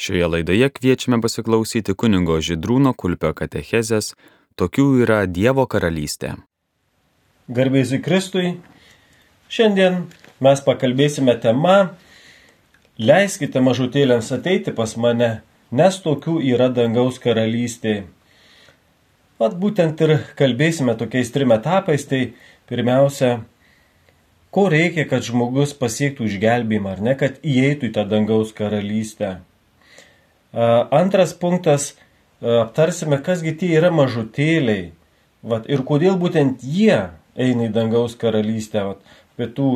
Šioje laidoje kviečiame pasiklausyti kuningo Židrūno Kulpio katechezės Tokių yra Dievo karalystė. Garbėsiu Kristui. Šiandien mes pakalbėsime tema Leiskite mažutėlėms ateiti pas mane, nes tokių yra dangaus karalystė. Vat būtent ir kalbėsime tokiais trim etapais. Tai pirmiausia, ko reikia, kad žmogus pasiektų išgelbėjimą, ar ne, kad įeitų į tą dangaus karalystę. Antras punktas, aptarsime, kasgi tie yra mažutėliai. Vat, ir kodėl būtent jie eina į dangaus karalystę. Vat, apie tų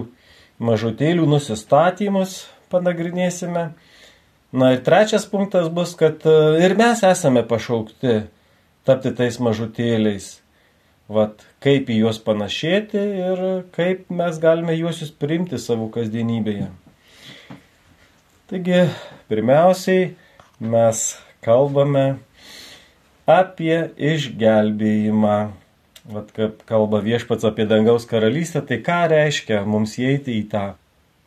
mažutėlių nusistatymus panagrinėsime. Na ir trečias punktas bus, kad ir mes esame pašaukti tapti tais mažutėliais. Vat, kaip į juos panašėti ir kaip mes galime juosius priimti savo kasdienybėje. Taigi, pirmiausiai, mes kalbame apie išgelbėjimą. Vat kaip kalba viešpats apie dangaus karalystę, tai ką reiškia mums įeiti į tą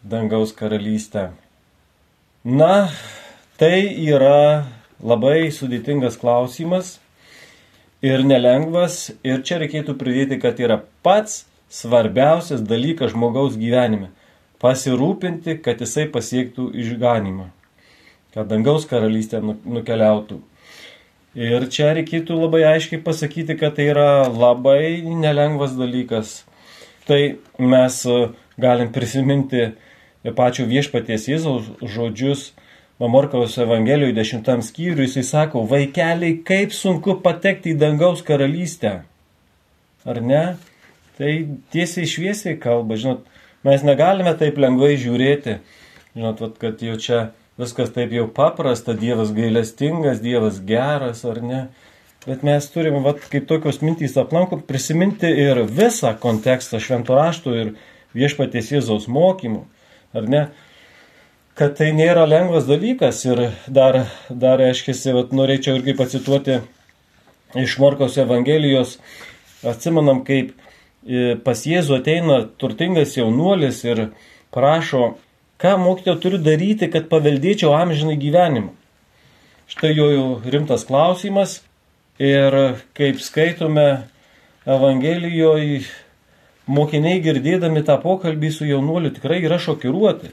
dangaus karalystę? Na, tai yra labai sudėtingas klausimas ir nelengvas ir čia reikėtų pridėti, kad yra pats svarbiausias dalykas žmogaus gyvenime - pasirūpinti, kad jisai pasiektų išganimą kad dangaus karalystė nu, nukeliautų. Ir čia reikėtų labai aiškiai pasakyti, kad tai yra labai nelengvas dalykas. Tai mes e, galim prisiminti pačio viešpaties Jėzaus žodžius Mamorkaus Evangelijoje 10 skyriui. Jisai sako, vaikeliai, kaip sunku patekti į dangaus karalystę. Ar ne? Tai tiesiai šviesiai kalba, žinot, mes negalime taip lengvai žiūrėti. Žinot, vat, kad jau čia viskas taip jau paprasta, Dievas gailestingas, Dievas geras ar ne. Bet mes turim, vat, kaip tokios mintys aplankom, prisiminti ir visą kontekstą šventų raštų ir viešpaties Jėzaus mokymų, ar ne? Kad tai nėra lengvas dalykas ir dar, dar aiškiai, norėčiau irgi pacituoti iš Morkos Evangelijos, atsimenam, kaip e, pas Jėzų ateina turtingas jaunuolis ir prašo Ką mokytojo turiu daryti, kad paveldėčiau amžinai gyvenimą? Štai jo jau rimtas klausimas ir kaip skaitome Evangelijoje, mokiniai girdėdami tą pokalbį su jaunuoliu tikrai yra šokiruoti.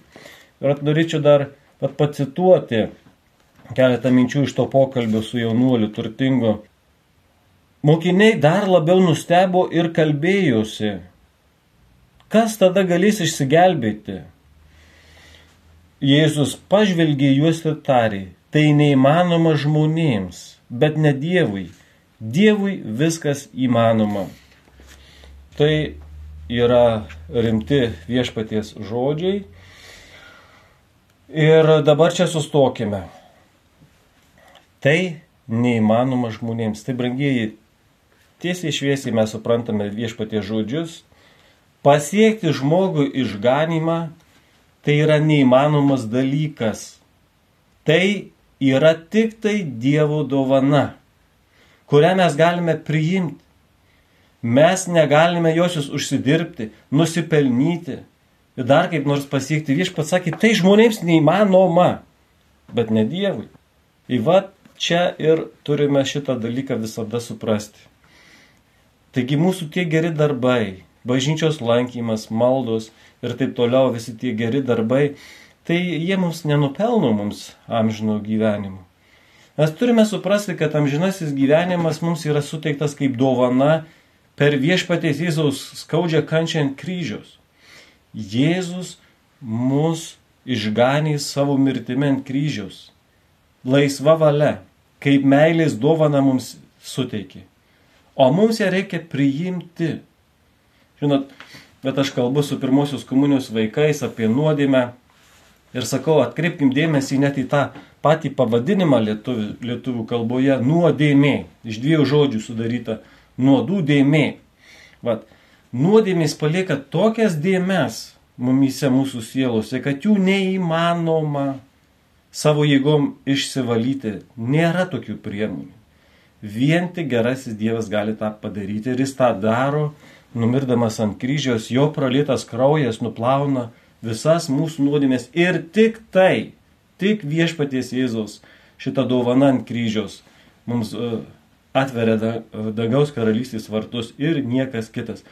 Ir norėčiau dar pacituoti keletą minčių iš to pokalbio su jaunuoliu turtingu. Mokiniai dar labiau nustebo ir kalbėjosi. Kas tada galės išsigelbėti? Jėzus pažvelgė juos ir tarė, tai neįmanoma žmonėms, bet ne Dievui. Dievui viskas įmanoma. Tai yra rimti viešpaties žodžiai. Ir dabar čia sustokime. Tai neįmanoma žmonėms. Tai brangieji, tiesiai šviesiai mes suprantame viešpaties žodžius. Pasiekti žmogui išganimą tai yra neįmanomas dalykas. Tai yra tik tai Dievo dovana, kurią mes galime priimti. Mes negalime josios užsidirbti, nusipelnyti ir dar kaip nors pasiekti. Viešpats sakė, tai žmonėms neįmanoma, bet ne Dievui. Įva čia ir turime šitą dalyką visada suprasti. Taigi mūsų tie geri darbai, bažnyčios lankymas, maldos ir taip toliau, visi tie geri darbai, tai jie mums nenupelno mums amžino gyvenimo. Mes turime suprasti, kad amžinasis gyvenimas mums yra suteiktas kaip dovana per viešpatės Jėzaus skaudžią kančią ant kryžiaus. Jėzus mus išganė savo mirtimi ant kryžiaus. Laisva valia, kaip meilės dovana mums suteikė. O mums ją reikia priimti. Žinot, bet aš kalbu su pirmosios komunijos vaikais apie nuodėmę ir sakau, atkreipkim dėmesį net į tą patį pavadinimą lietuvių, lietuvių kalboje - nuodėmė. Iš dviejų žodžių sudaryta - nuodų dėmė. Vat, nuodėmės palieka tokias dėmes mumyse mūsų sielose, kad jų neįmanoma savo jėgom išsivalyti. Nėra tokių priemonių. Vien tik gerasis Dievas gali tą padaryti ir jis tą daro numirdamas ant kryžiaus, jo pralėtas kraujas nuplauna visas mūsų nuodėmės ir tik tai, tik viešpaties Jėzus šitą dovaną ant kryžiaus mums e, atveria dangaus karalystės vartus ir niekas kitas.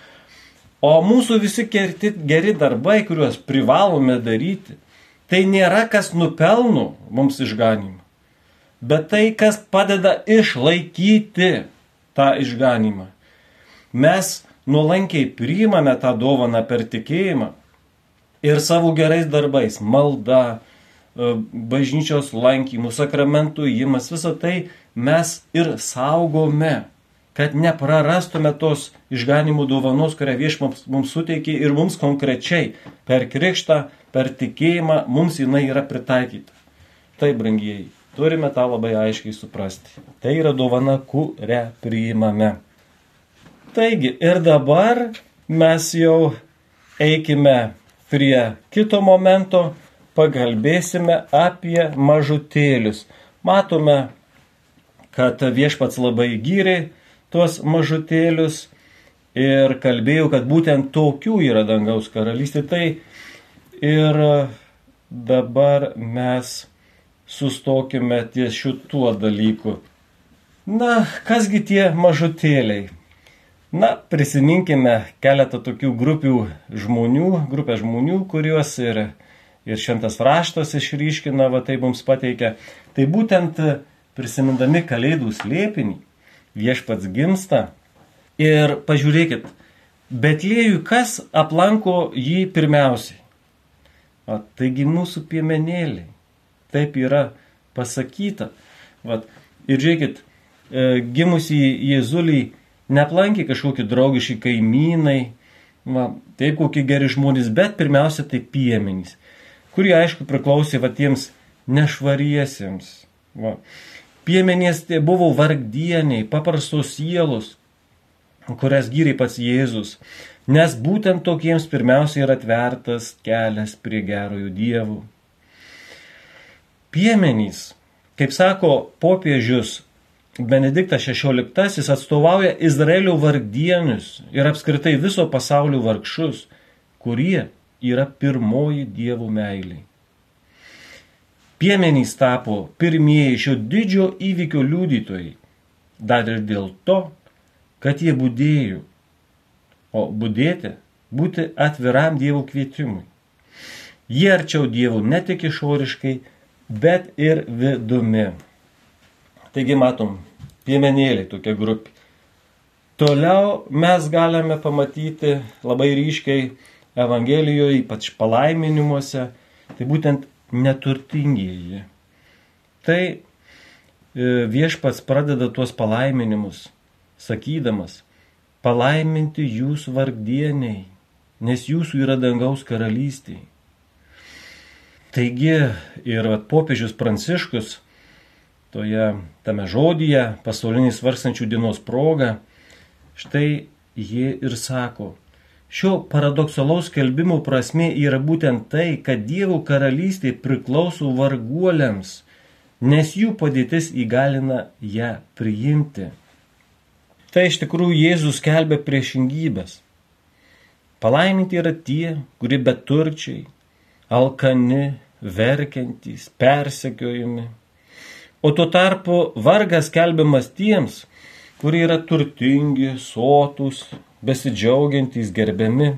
O mūsų visi kerti, geri darbai, kuriuos privalome daryti, tai nėra kas nupelno mums išganimą, bet tai, kas padeda išlaikyti tą išganimą. Mes nuolankiai priimame tą dovaną per tikėjimą ir savo gerais darbais, malda, e, bažnyčios lankymų, sakramentų įimas, visą tai mes ir saugome kad neprarastume tos išganimų dovanos, kurią viešpats mums suteikė ir mums konkrečiai per krikštą, per tikėjimą mums jinai yra pritaikyta. Taip, brangieji, turime tą labai aiškiai suprasti. Tai yra dovana, kurią priimame. Taigi ir dabar mes jau eikime prie kito momento, pagalbėsime apie mažutėlius. Matome, kad viešpats labai gyriai tuos mažutėlius ir kalbėjau, kad būtent tokių yra dangaus karalystė. Tai ir dabar mes sustokime ties šituo dalyku. Na, kasgi tie mažutėliai? Na, prisiminkime keletą tokių grupių žmonių, grupę žmonių, kuriuos ir, ir šventas raštas išryškina, va tai mums pateikia. Tai būtent prisimindami kalėdų slėpinį, viešpats gimsta. Ir pažiūrėkit, Betlėjui kas aplanko jį pirmiausiai? O, taigi mūsų piemenėliai. Taip yra pasakyta. Vat, ir žiūrėkit, e, gimusį Jėzulį neaplankė kažkokie draugiški kaimynai, va, taip kokie geri žmonės, bet pirmiausia tai piemenys, kurie aišku priklausė va tiems nešvariesiems. Va. Piemenės tai buvo vargdieniai, paprastos sielos, kurias gyriai pats Jėzus, nes būtent tokiems pirmiausia yra atvertas kelias prie gerojų dievų. Piemenys, kaip sako popiežius Benediktas XVI, atstovauja Izraelio vargdienius ir apskritai viso pasaulio vargšus, kurie yra pirmoji dievų meiliai. Piemenys tapo pirmieji šio didžio įvykio liudytojai, dar ir dėl to, kad jie būdėjo, o būdėti - būti atviram Dievo kvietimui. Jie arčiau Dievų ne tik išoriškai, bet ir vidumi. Taigi matom, piemenėliai tokia grupė. Toliau mes galime pamatyti labai ryškiai Evangelijoje, ypač palaiminimuose, tai būtent neturtingieji. Tai e, viešpats pradeda tuos palaiminimus, sakydamas, palaiminti jūs vargdieniai, nes jūsų yra dangaus karalystėje. Taigi ir popiežius Pranciškus toje tame žodyje pasaulinės varstančių dienos proga, štai jie ir sako, Šio paradoksalaus skelbimo prasme yra būtent tai, kad Dievo karalystė priklauso varguoliams, nes jų padėtis įgalina ją priimti. Tai iš tikrųjų Jėzus skelbia priešingybės. Palaiminti yra tie, kurie beturčiai, alkani, verkiantys, persekiojami. O tuo tarpu vargas skelbiamas tiems, kurie yra turtingi, sotus, besidžiaugiantys gerbiami.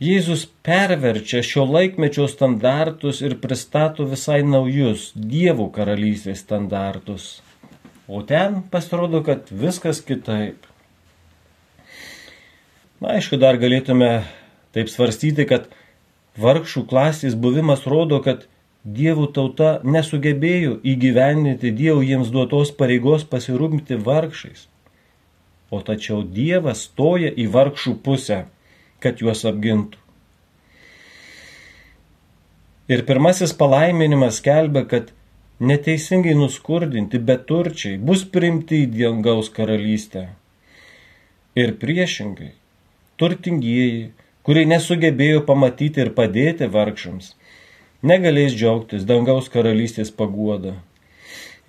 Jėzus perverčia šio laikmečio standartus ir pristato visai naujus Dievo karalystės standartus. O ten pasirodo, kad viskas kitaip. Na, aišku, dar galėtume taip svarstyti, kad vargšų klasės buvimas rodo, kad Dievo tauta nesugebėjo įgyvendinti Dievo jiems duotos pareigos pasirūpinti vargšais o tačiau Dievas stoja į vargšų pusę, kad juos apgintų. Ir pirmasis palaiminimas kelbia, kad neteisingai nuskurdinti beturčiai bus primti į dangaus karalystę. Ir priešingai, turtingieji, kurie nesugebėjo pamatyti ir padėti vargšams, negalės džiaugtis dangaus karalystės paguoda.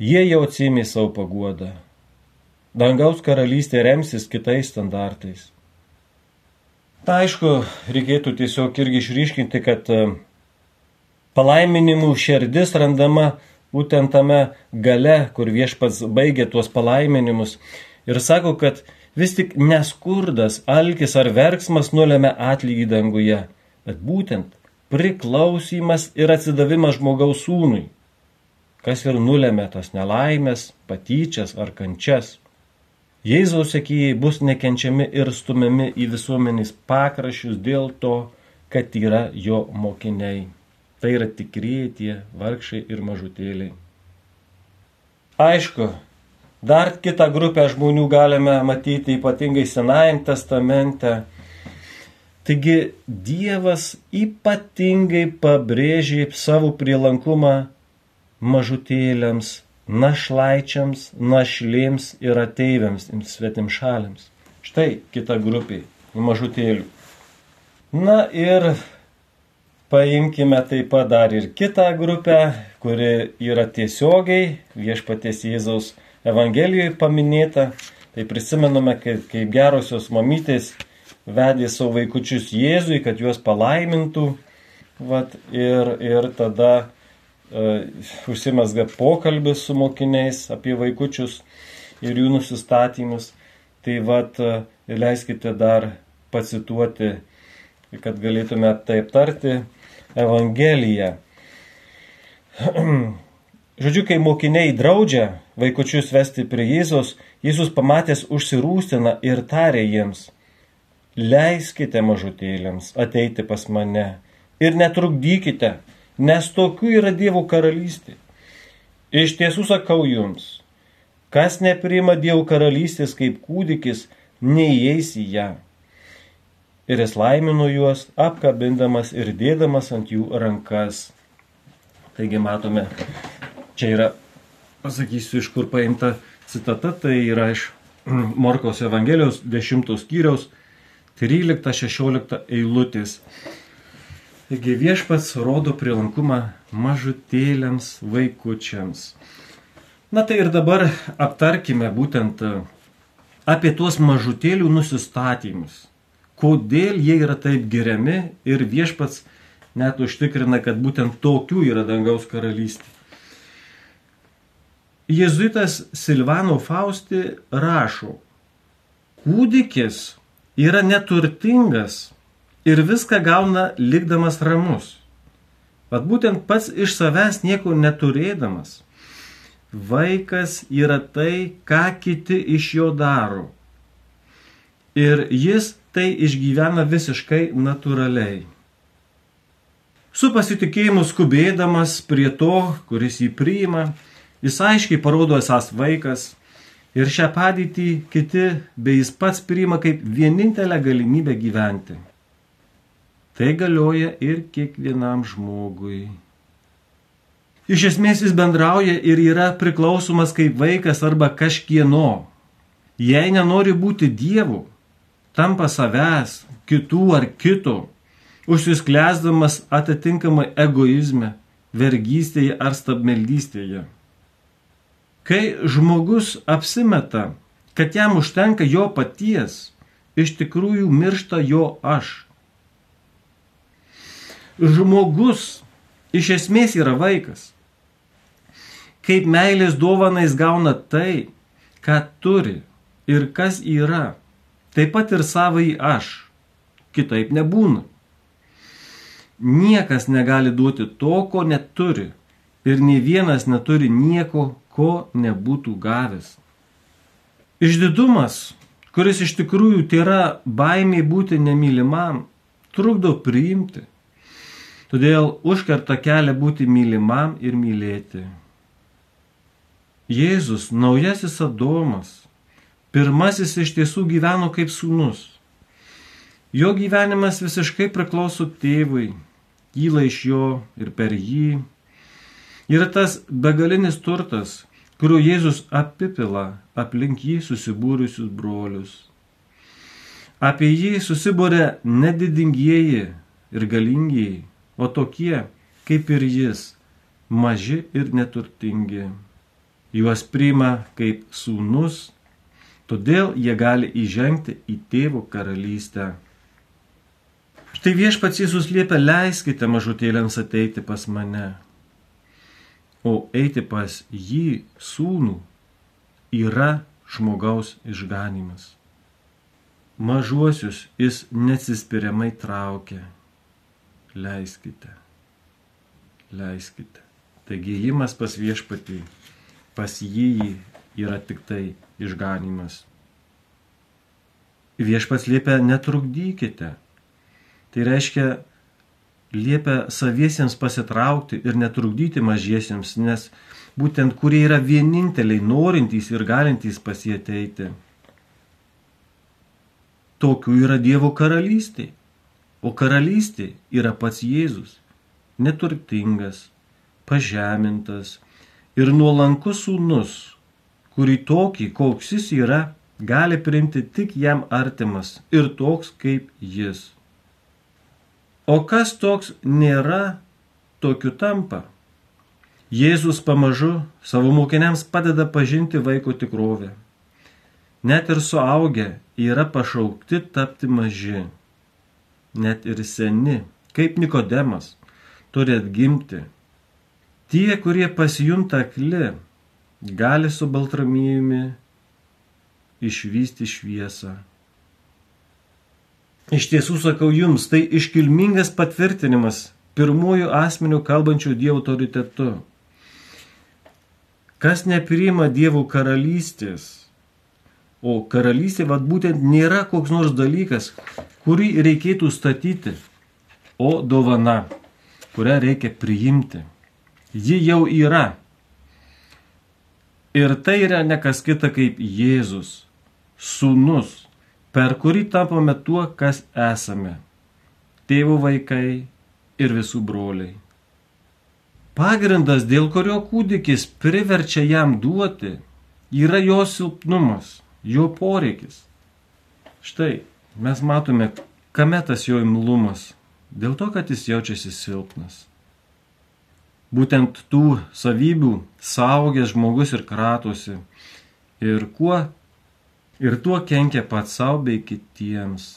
Jie jau atsimė savo paguodą Dangaus karalystė remsis kitais standartais. Na, aišku, reikėtų tiesiog irgi išryškinti, kad e, palaiminimų šerdis randama būtent tame gale, kur viešpats baigė tuos palaiminimus. Ir sako, kad vis tik neskurdas, alkis ar verksmas nulėmė atlygį danguje, bet būtent priklausimas ir atsidavimas žmogaus sūnui, kas ir nulėmė tas nelaimės, patyčias ar kančias. Jėzaus sekėjai bus nekenčiami ir stumiami į visuomenės pakrašius dėl to, kad yra jo mokiniai. Tai yra tikrieji tie vargšai ir mažutėliai. Aišku, dar kitą grupę žmonių galime matyti ypatingai Senajam testamente. Taigi Dievas ypatingai pabrėžė savo prielankumą mažutėliams, našlaičiams, našlėms ir ateiviams, svetim šaliams. Štai kita grupė mažutėlių. Na ir Paimkime taip pat dar ir kitą grupę, kuri yra tiesiogiai viešpaties Jėzaus Evangelijoje paminėta. Tai prisimename, kaip, kaip gerosios mamytės vedė savo vaikučius Jėzui, kad juos palaimintų. Vat, ir, ir tada uh, užsimesga pokalbis su mokiniais apie vaikučius ir jų nusistatymus. Tai vat, uh, leiskite dar pacituoti, kad galėtume tai aptarti Evangeliją. Žodžiu, kai mokiniai draudžia vaikučius vesti prie Jėzus, Jėzus pamatęs užsirūstina ir tarė jiems, leiskite mažutėlėms ateiti pas mane ir netrukdykite, nes tokių yra Dievo karalystė. Iš tiesų sakau jums, kas nepriima Dievo karalystės kaip kūdikis, neįeis į ją ir jis laimino juos, apkabindamas ir dėdamas ant jų rankas. Taigi matome, čia yra, pasakysiu, iš kur paimta citata, tai yra iš Morkos Evangelijos 10 skyriaus 13-16 eilutės. Taigi viešpats rodo prilankumą mažutėliams vaikučiams. Na tai ir dabar aptarkime būtent apie tuos mažutėlių nusistatymus kodėl jie yra taip geriami ir viešpats net užtikrina, kad būtent tokių yra dangaus karalystė. Jėzuitas Silvano Fausti rašo, kūdikis yra neturtingas ir viską gauna likdamas ramus. Pat būtent pats iš savęs nieko neturėdamas. Vaikas yra tai, ką kiti iš jo daro. Ir jis tai išgyvena visiškai natūraliai. Su pasitikėjimu skubėdamas prie to, kuris jį priima, jis aiškiai parodo esas vaikas ir šią padėtį kiti bei jis pats priima kaip vienintelę galimybę gyventi. Tai galioja ir kiekvienam žmogui. Iš esmės jis bendrauja ir yra priklausomas kaip vaikas arba kažkieno. Jei nenori būti Dievu, tampa savęs, kitų ar kito, užsisklesdamas atitinkamai egoizme, vergystėje ar stabmeldystėje. Kai žmogus apsimeta, kad jam užtenka jo paties, iš tikrųjų miršta jo aš. Žmogus iš esmės yra vaikas. Kaip meilės dovanais gauna tai, ką turi ir kas yra taip pat ir savai aš. Kitaip nebūna. Niekas negali duoti to, ko neturi. Ir nei vienas neturi nieko, ko nebūtų gavęs. Išdidumas, kuris iš tikrųjų tai yra baimiai būti nemylimam, trukdo priimti. Todėl užkerta kelią būti mylimam ir mylėti. Jėzus, naujasis Adomas, Pirmasis iš tiesų gyveno kaip sūnus. Jo gyvenimas visiškai priklauso tėvui, kyla iš jo ir per jį. Yra tas begalinis turtas, kuriuo Jėzus apipila aplink jį susibūrusius brolius. Apie jį susibūrė nedidingieji ir galingieji, o tokie kaip ir jis, maži ir neturtingi. Juos priima kaip sūnus Todėl jie gali įžengti į tėvo karalystę. Štai viešpats Jėzus liepia, leiskite mažutėliams ateiti pas mane. O eiti pas jį sūnų yra žmogaus išganimas. Mažuosius jis nesispiriamai traukia. Leiskite. Leiskite. Taigi įjimas pas viešpatį, pas jį yra tik tai išganimas. Viešpats liepia netrukdykite Tai reiškia, liepia saviesiems pasitraukti ir netrukdyti mažiesiems, nes būtent kurie yra vieninteliai norintys ir galintys pas jį ateiti. Tokių yra Dievo karalystė. O karalystė yra pats Jėzus, neturtingas, pažemintas ir nuolankus sūnus, kurį tokį, koks jis yra, gali priimti tik jam artimas ir toks kaip jis. O kas toks nėra, tokiu tampa. Jėzus pamažu savo mokiniams padeda pažinti vaiko tikrovę. Net ir suaugę yra pašaukti tapti maži. Net ir seni, kaip Nikodemas, turi atgimti. Tie, kurie pasijunta akli, gali su Baltramijumi išvysti šviesą. Iš tiesų sakau jums, tai iškilmingas patvirtinimas pirmųjų asmenių kalbančių Dievo autoritetu. Kas nepriima Dievo karalystės, o karalystė vad būtent nėra koks nors dalykas, kurį reikėtų statyti, o dovana, kurią reikia priimti. Ji jau yra. Ir tai yra nekas kita kaip Jėzus, Sūnus, per kurį tampame tuo, kas esame - tėvų vaikai ir visų broliai. Pagrindas, dėl kurio kūdikis priverčia jam duoti, yra jo silpnumas, jo poreikis. Štai mes matome, kame tas jo imlumas, dėl to, kad jis jaučiasi silpnas. Būtent tų savybių saugęs žmogus ir kratosi. Ir kuo ir tuo kenkia pats savo bei kitiems.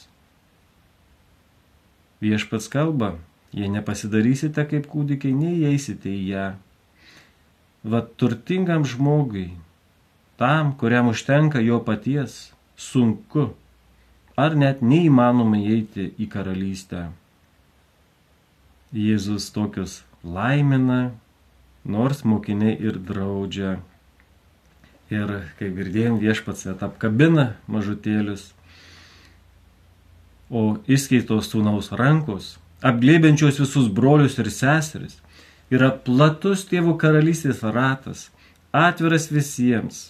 Viešpats kalba, jei nepasidarysite kaip kūdikiai, neįeisite į ją. Vat turtingam žmogui, tam, kuriam užtenka jo paties, sunku ar net neįmanoma įeiti į karalystę. Jėzus tokius laimina, nors mokiniai ir draudžia. Ir kaip girdėjom, viešpats net apkabina mažutėlius, o išskaitos sūnaus rankos, apglėbiančios visus brolius ir seseris, yra platus tėvų karalystės ratas, atviras visiems,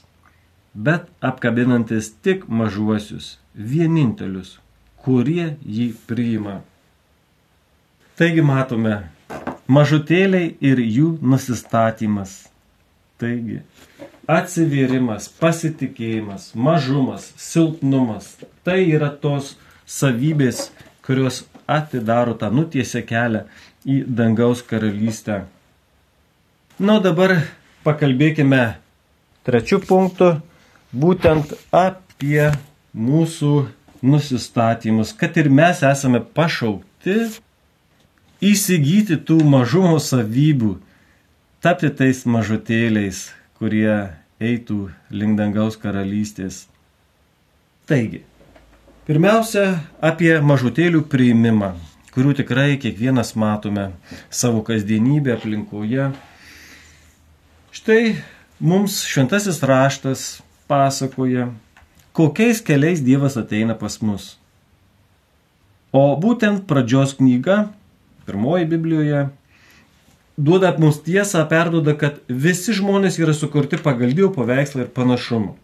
bet apkabinantis tik mažuosius, vienintelius, kurie jį priima. Taigi matome mažutėliai ir jų nusistatymas. Taigi, atsivėrimas, pasitikėjimas, mažumas, silpnumas. Tai yra tos savybės, kurios atidaro tą nutiesę kelią į dangaus karalystę. Na, dabar pakalbėkime trečių punktų, būtent apie mūsų nusistatymus, kad ir mes esame pašaukti įsigyti tų mažumo savybių, tapti tais mažutėliais, kurie eitų link dangaus karalystės. Taigi, pirmiausia, apie mažutėlių priimimą, kurių tikrai kiekvienas matome savo kasdienybę aplinkoje. Štai mums šventasis raštas pasakoja, kokiais keliais Dievas ateina pas mus. O būtent pradžios knyga, pirmoji Biblijoje, duoda mums tiesą, perduoda, kad visi žmonės yra sukurti pagal Dievo paveikslą ir panašumą.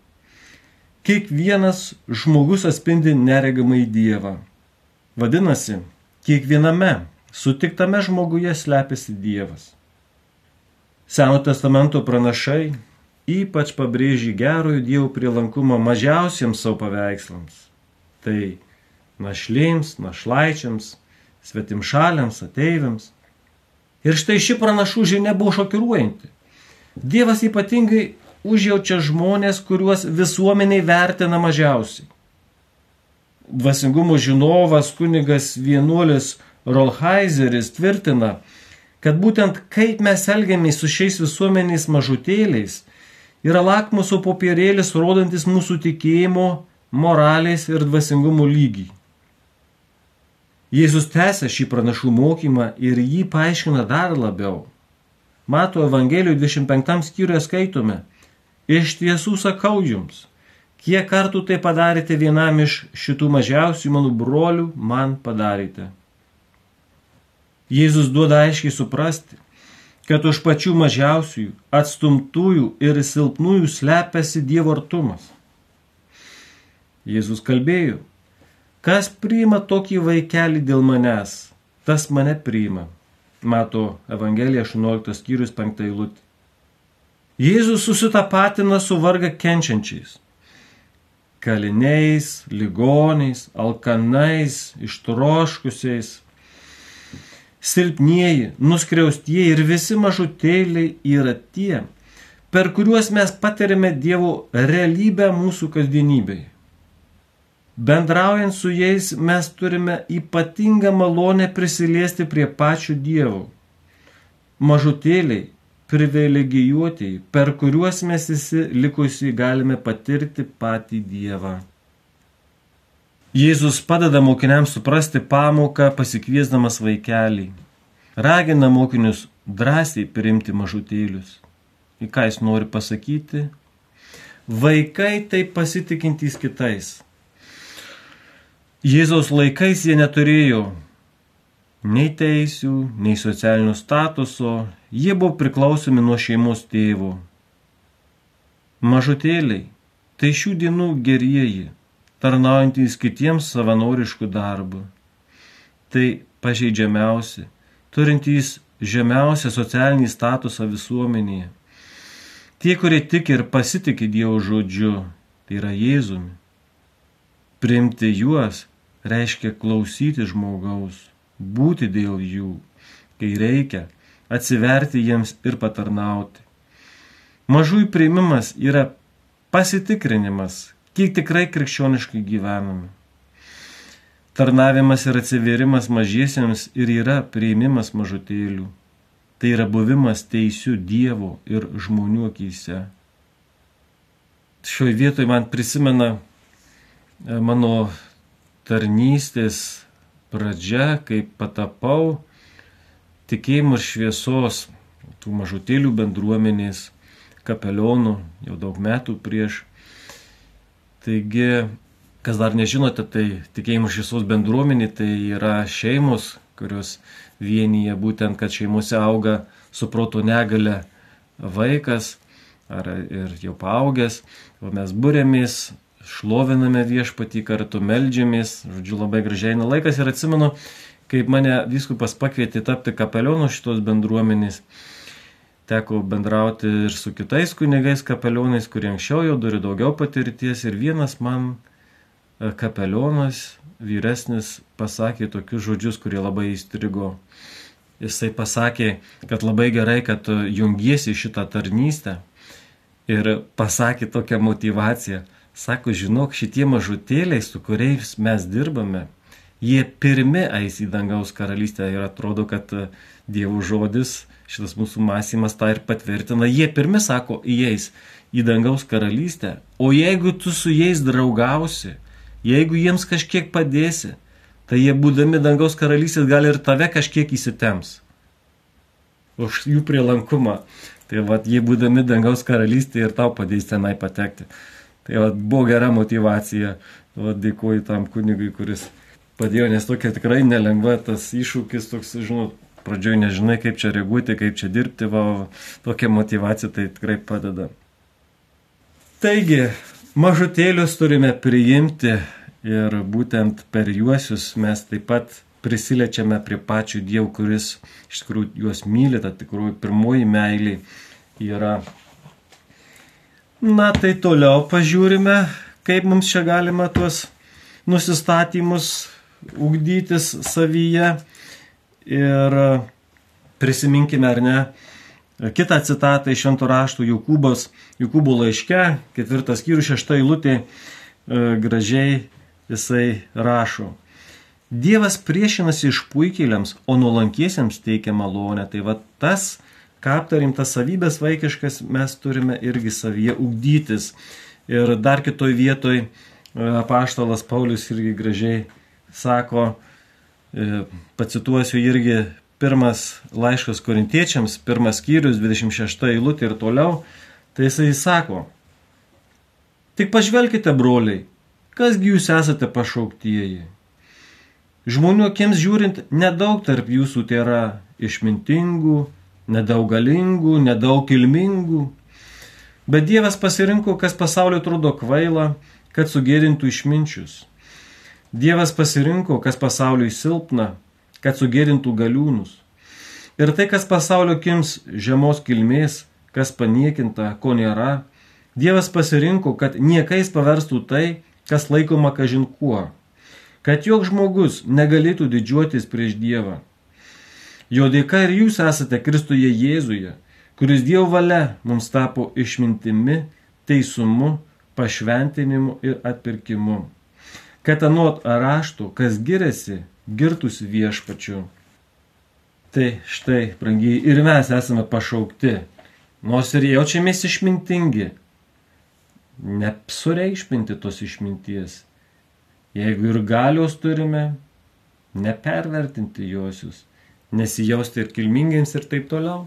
Kiekvienas žmogus atspindi neregamai Dievą. Vadinasi, kiekviename sutiktame žmoguje slepiasi Dievas. Seno testamento pranašai ypač pabrėžė gerojo Dievo prielankumą mažiausiems savo paveikslams. Tai našlėms, našlaičiams, svetimšaliams, ateiviams. Ir štai ši pranašų žinia buvo šokiruojanti. Dievas ypatingai užjaučia žmonės, kuriuos visuomeniai vertina mažiausiai. dvasingumo žinovas kunigas vienuolis Rolheiseris tvirtina, kad būtent kaip mes elgiamės su šiais visuomeniais mažutėliais yra lakmuso popierėlis rodantis mūsų tikėjimo, moralės ir dvasingumo lygį. Jėzus tęsia šį pranašų mokymą ir jį paaiškina dar labiau. Mato Evangelijoje 25 skyriuje skaitome, iš tiesų sakau jums, kiek kartų tai padarėte vienam iš šitų mažiausių mano brolių, man padarėte. Jėzus duoda aiškiai suprasti, kad už pačių mažiausiųjų, atstumtųjų ir silpnųjų slepiasi Dievo artumas. Jėzus kalbėjo, Kas priima tokį vaikelį dėl manęs, tas mane priima. Mato Evangelija 18 skyrius 5 eilutė. Jėzus susitapatina su varga kenčiančiais. Kaliniais, ligoniais, alkanais, ištroškusiais. Silpnieji, nuskriaustieji ir visi mažutėliai yra tie, per kuriuos mes patiriame Dievo realybę mūsų kasdienybėje. Bendraujant su jais mes turime ypatingą malonę prisiliesti prie pačių dievų. Mažutėliai, privilegijuotieji, per kuriuos mes visi likusiai galime patirti patį Dievą. Jėzus padeda mokiniams suprasti pamoką pasikviesdamas vaikelį. Ragina mokinius drąsiai priimti mažutėlius. Į ką jis nori pasakyti? Vaikai tai pasitikintys kitais Jėzaus laikais jie neturėjo nei teisių, nei socialinio statuso, jie buvo priklausomi nuo šeimos tėvų. Mažutėliai - tai šių dienų gerieji, tarnaujantys kitiems savanoriškų darbų. Tai pažeidžiamiausi, turintys žemiausią socialinį statusą visuomenėje. Tie, kurie tik ir pasitikė Dievo žodžiu, tai yra Jėzumi. Priimti juos reiškia klausyti žmogaus, būti dėl jų, kai reikia, atsiverti jiems ir patarnauti. Mažųjų priimimas yra pasitikrinimas, kiek tikrai krikščioniškai gyvename. Tarnavimas ir atsiverimas mažiesiems ir yra priimimas mažutėlių. Tai yra buvimas teisių Dievo ir žmonių akise. Šioje vietoje man prisimena e, mano tarnystės pradžia, kai patapau tikėjimo ir šviesos tų mažutėlių bendruomenės kapelionų jau daug metų prieš. Taigi, kas dar nežinote, tai tikėjimo šviesos bendruomenė tai yra šeimos, kurios vienyje būtent, kad šeimose auga su proto negale vaikas ar ir jau paaugęs, o mes būrėmės šloviname viešpatį, kartu melžiamės, žodžiu, labai gražiai eina laikas ir atsimenu, kaip mane viskupas pakvietė tapti kapelionu šitos bendruomenės. Teko bendrauti ir su kitais kunigais kapelionais, kurie anksčiau jau turi daugiau patirties ir vienas man e, kapelionas vyresnis pasakė tokius žodžius, kurie labai įstrigo. Jisai pasakė, kad labai gerai, kad jungiesi šitą tarnystę ir pasakė tokią motivaciją Sako, žinok, šitie mažutėliai, su kuriais mes dirbame, jie pirmi eis į dangaus karalystę ir atrodo, kad e, Dievo žodis, šitas mūsų mąstymas tą ir patvirtina, jie pirmi, sako, įeis į dangaus karalystę, o jeigu tu su jais draugausi, jeigu jiems kažkiek padėsi, tai jie būdami dangaus karalystės gali ir tave kažkiek įsitems. Už jų prielankumą. Tai vad, jie būdami dangaus karalystėje ir tau padės tenai patekti. Tai va, buvo gera motivacija. Va, dėkuoju tam kunigui, kuris padėjo, nes tokia tikrai nelengva tas iššūkis, toks, žinot, pradžioj nežinai, kaip čia reaguoti, kaip čia dirbti, va, tokia motivacija tai tikrai padeda. Taigi, mažutėlius turime priimti ir būtent per juosius mes taip pat prisilečiame prie pačių dievų, kuris iš tikrųjų juos myli, ta tikroji pirmoji meilė yra Na tai toliau pažiūrime, kaip mums čia galima tuos nusistatymus ugdytis savyje. Ir prisiminkime, ar ne, kitą citatą iš šventų raštų Jokūbos, Jokūbo laiške, ketvirtas skyrius, šešta eilutė, e, gražiai jisai rašo. Dievas priešinasi išpuikėliams, o nuolankiesiems teikia malonę. Tai va tas, ką aptarim, tas savybės vaikiškas mes turime irgi savyje ugdytis. Ir dar kitoj vietoj e, apaštalas Paulius irgi gražiai sako, e, pacituosiu irgi pirmas laiškas korintiečiams, pirmas skyrius, 26 eilutė ir toliau, tai jisai sako, tik pažvelkite, broliai, kasgi jūs esate pašauktieji. Žmonių akims žiūrint, nedaug tarp jūsų tai yra išmintingų, nedaug galingų, nedaug kilmingų. Bet Dievas pasirinko, kas pasaulio atrodo kvaila, kad sugėdintų išminčius. Dievas pasirinko, kas pasauliui silpna, kad sugėdintų galiūnus. Ir tai, kas pasaulio kims žemos kilmės, kas paniekinta, ko nėra, Dievas pasirinko, kad niekais paverstų tai, kas laikoma kažin kuo kad joks žmogus negalėtų didžiuotis prieš Dievą. Jo dėka ir jūs esate Kristuje Jėzuje, kuris Dievo valia mums tapo išmintimi, teisumu, pašventinimu ir atpirkimu. Kad anot raštų, kas giriasi, girtus viešpačiu. Tai štai, brangiai, ir mes esame pašaukti, nors ir jaučiamės išmintingi, nesureikšminti tos išminties Jeigu ir galios turime, nepervertinti josius, nesijausti ir kilmingiems ir taip toliau,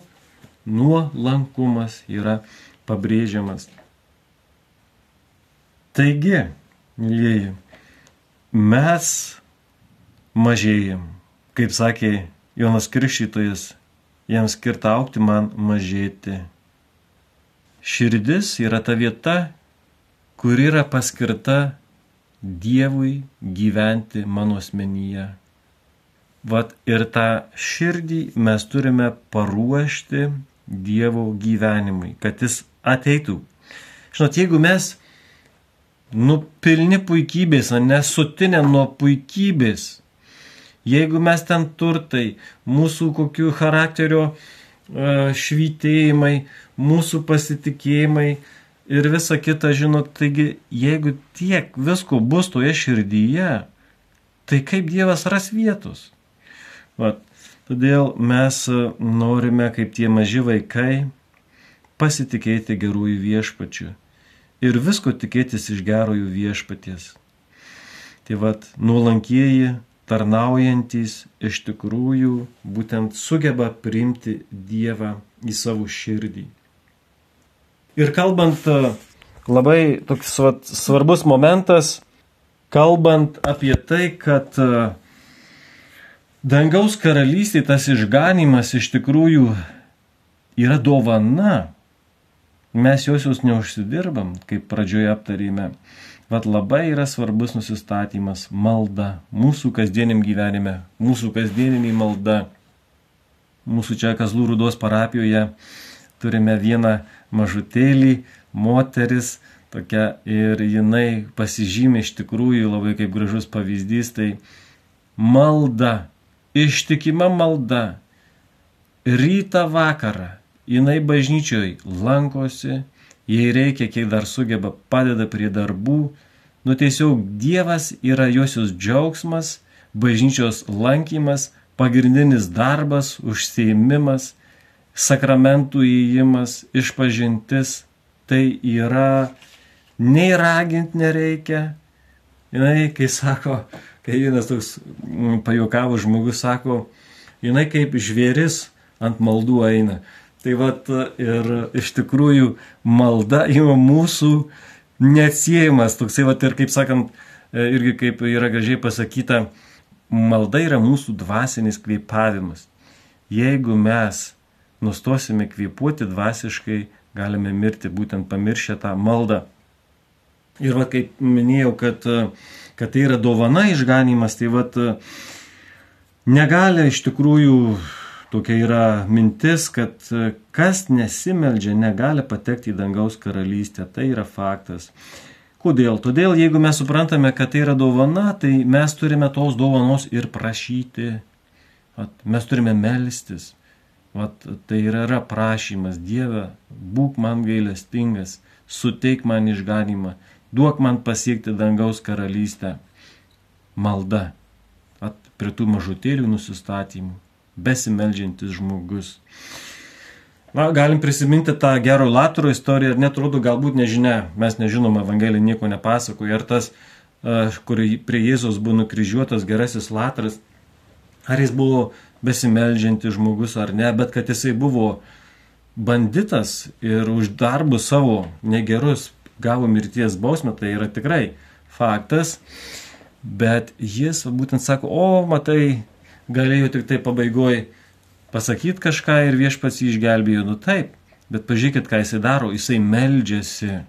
nuolankumas yra pabrėžiamas. Taigi, mylėjai, mes mažėjim, kaip sakė Jonas Krikščytojas, jiems skirta aukti man mažėti. Širdis yra ta vieta, kur yra paskirta Dievui gyventi mano asmenyje. Vat ir tą širdį mes turime paruošti Dievo gyvenimui, kad jis ateitų. Žinot, jeigu mes nupilni puikybės, nesutinę nuo puikybės, jeigu mes ten turtai, mūsų kokių charakterio e, švytėjimai, mūsų pasitikėjimai, ir visa kita, žinot, taigi jeigu tiek visko bus toje širdyje, tai kaip Dievas ras vietos? Vat, todėl mes norime, kaip tie maži vaikai, pasitikėti gerųjų viešpačių ir visko tikėtis iš gerųjų viešpaties. Tai vad, nuolankieji, tarnaujantis iš tikrųjų būtent sugeba priimti Dievą į savo širdį. Ir kalbant, e, labai toks vat, svarbus momentas, kalbant apie tai, kad e, dangaus karalystė, tas išganimas iš tikrųjų yra dovana. Mes josios neužsidirbam, kaip pradžioje aptarėme. Vat labai yra svarbus nusistatymas - malda mūsų kasdieniam gyvenime, mūsų kasdieninė malda. Mūsų čia Kazlų Rudos parapijoje turime vieną mažutėlį, moteris tokia ir jinai pasižymė iš tikrųjų labai kaip gražus pavyzdys, tai malda, ištikima malda, rytą vakarą jinai bažnyčioj lankosi, jei reikia, kiek dar sugeba, padeda prie darbų, nu tiesiog Dievas yra josios džiaugsmas, bažnyčios lankymas, pagrindinis darbas, užsiemimas sakramentų įėjimas, išpažintis, tai yra nei ragint nereikia. Jinai, kai sako, kai vienas toks mm, pajokavo žmogus sako, jinai kaip žvėris ant maldų eina. Tai vad ir iš tikrųjų malda yra mūsų neatsiejamas, toksai vad ir kaip sakant, e, irgi kaip yra gražiai pasakyta, malda yra mūsų dvasinis kvėpavimas. Jeigu mes nustosime kvėpuoti dvasiškai, galime mirti būtent pamiršę tą maldą. Ir va, kaip minėjau, kad, kad tai yra dovana išganimas, tai va, negali iš tikrųjų tokia yra mintis, kad kas nesimeldžia, negali patekti į dangaus karalystę. Tai yra faktas. Kodėl? Todėl, jeigu mes suprantame, kad tai yra dovana, tai mes turime tos dovanos ir prašyti. At, mes turime melstis. Vat, tai yra, yra prašymas, Dieve, būk man gailestingas, suteik man išganimą, duok man pasiekti dangaus karalystę. malda. At, prie tų mažutėlių nusistatymų. Besimeldžiantis žmogus. Na, galim prisiminti tą gero Laturo istoriją ir netrodo galbūt nežinia, mes nežinom, Evangelija nieko nepasakoja, ar tas, kur prie Jėzos buvo nukryžiuotas gerasis Latras, ar jis buvo besimeldžiantis žmogus ar ne, bet kad jisai buvo banditas ir už darbus savo negerus gavo mirties bausmę, tai yra tikrai faktas, bet jis būtent sako, o matai, galėjo tik tai pabaigoje pasakyti kažką ir viešpats jį išgelbėjo. Nu taip, bet pažiūrėkit, ką jisai daro, jisai meldžiasi.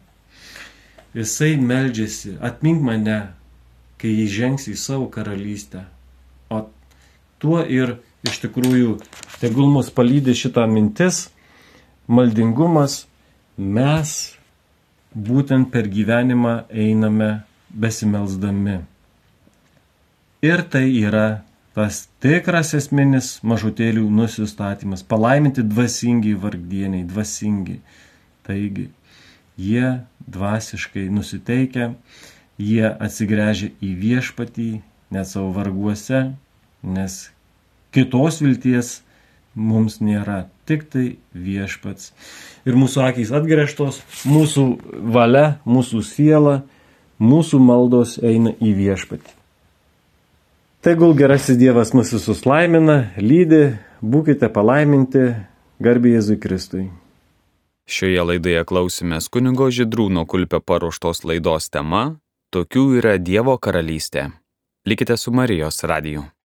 Jisai meldžiasi, atmink mane, kai jis žengs į savo karalystę. O tuo ir iš tikrųjų tegul mus palydė šitą mintis, maldingumas, mes būtent per gyvenimą einame besimelsdami. Ir tai yra tas tikras esminis mažutėlių nusistatymas. Palaiminti dvasingi vargdieniai, dvasingi. Taigi, jie dvasiškai nusiteikia, jie atsigręžia į viešpatį, net savo varguose, nes kitos vilties mums nėra, tik tai viešpats. Ir mūsų akys atgręžtos, mūsų valia, mūsų siela, mūsų maldos eina į viešpatį. Tegul gerasis Dievas mus visus laimina, lydi, būkite palaiminti, garbė Jėzui Kristui. Šioje laidoje klausimės kunigo Židrūno kulpio paruoštos laidos tema Tokių yra Dievo karalystė. Likite su Marijos radiju.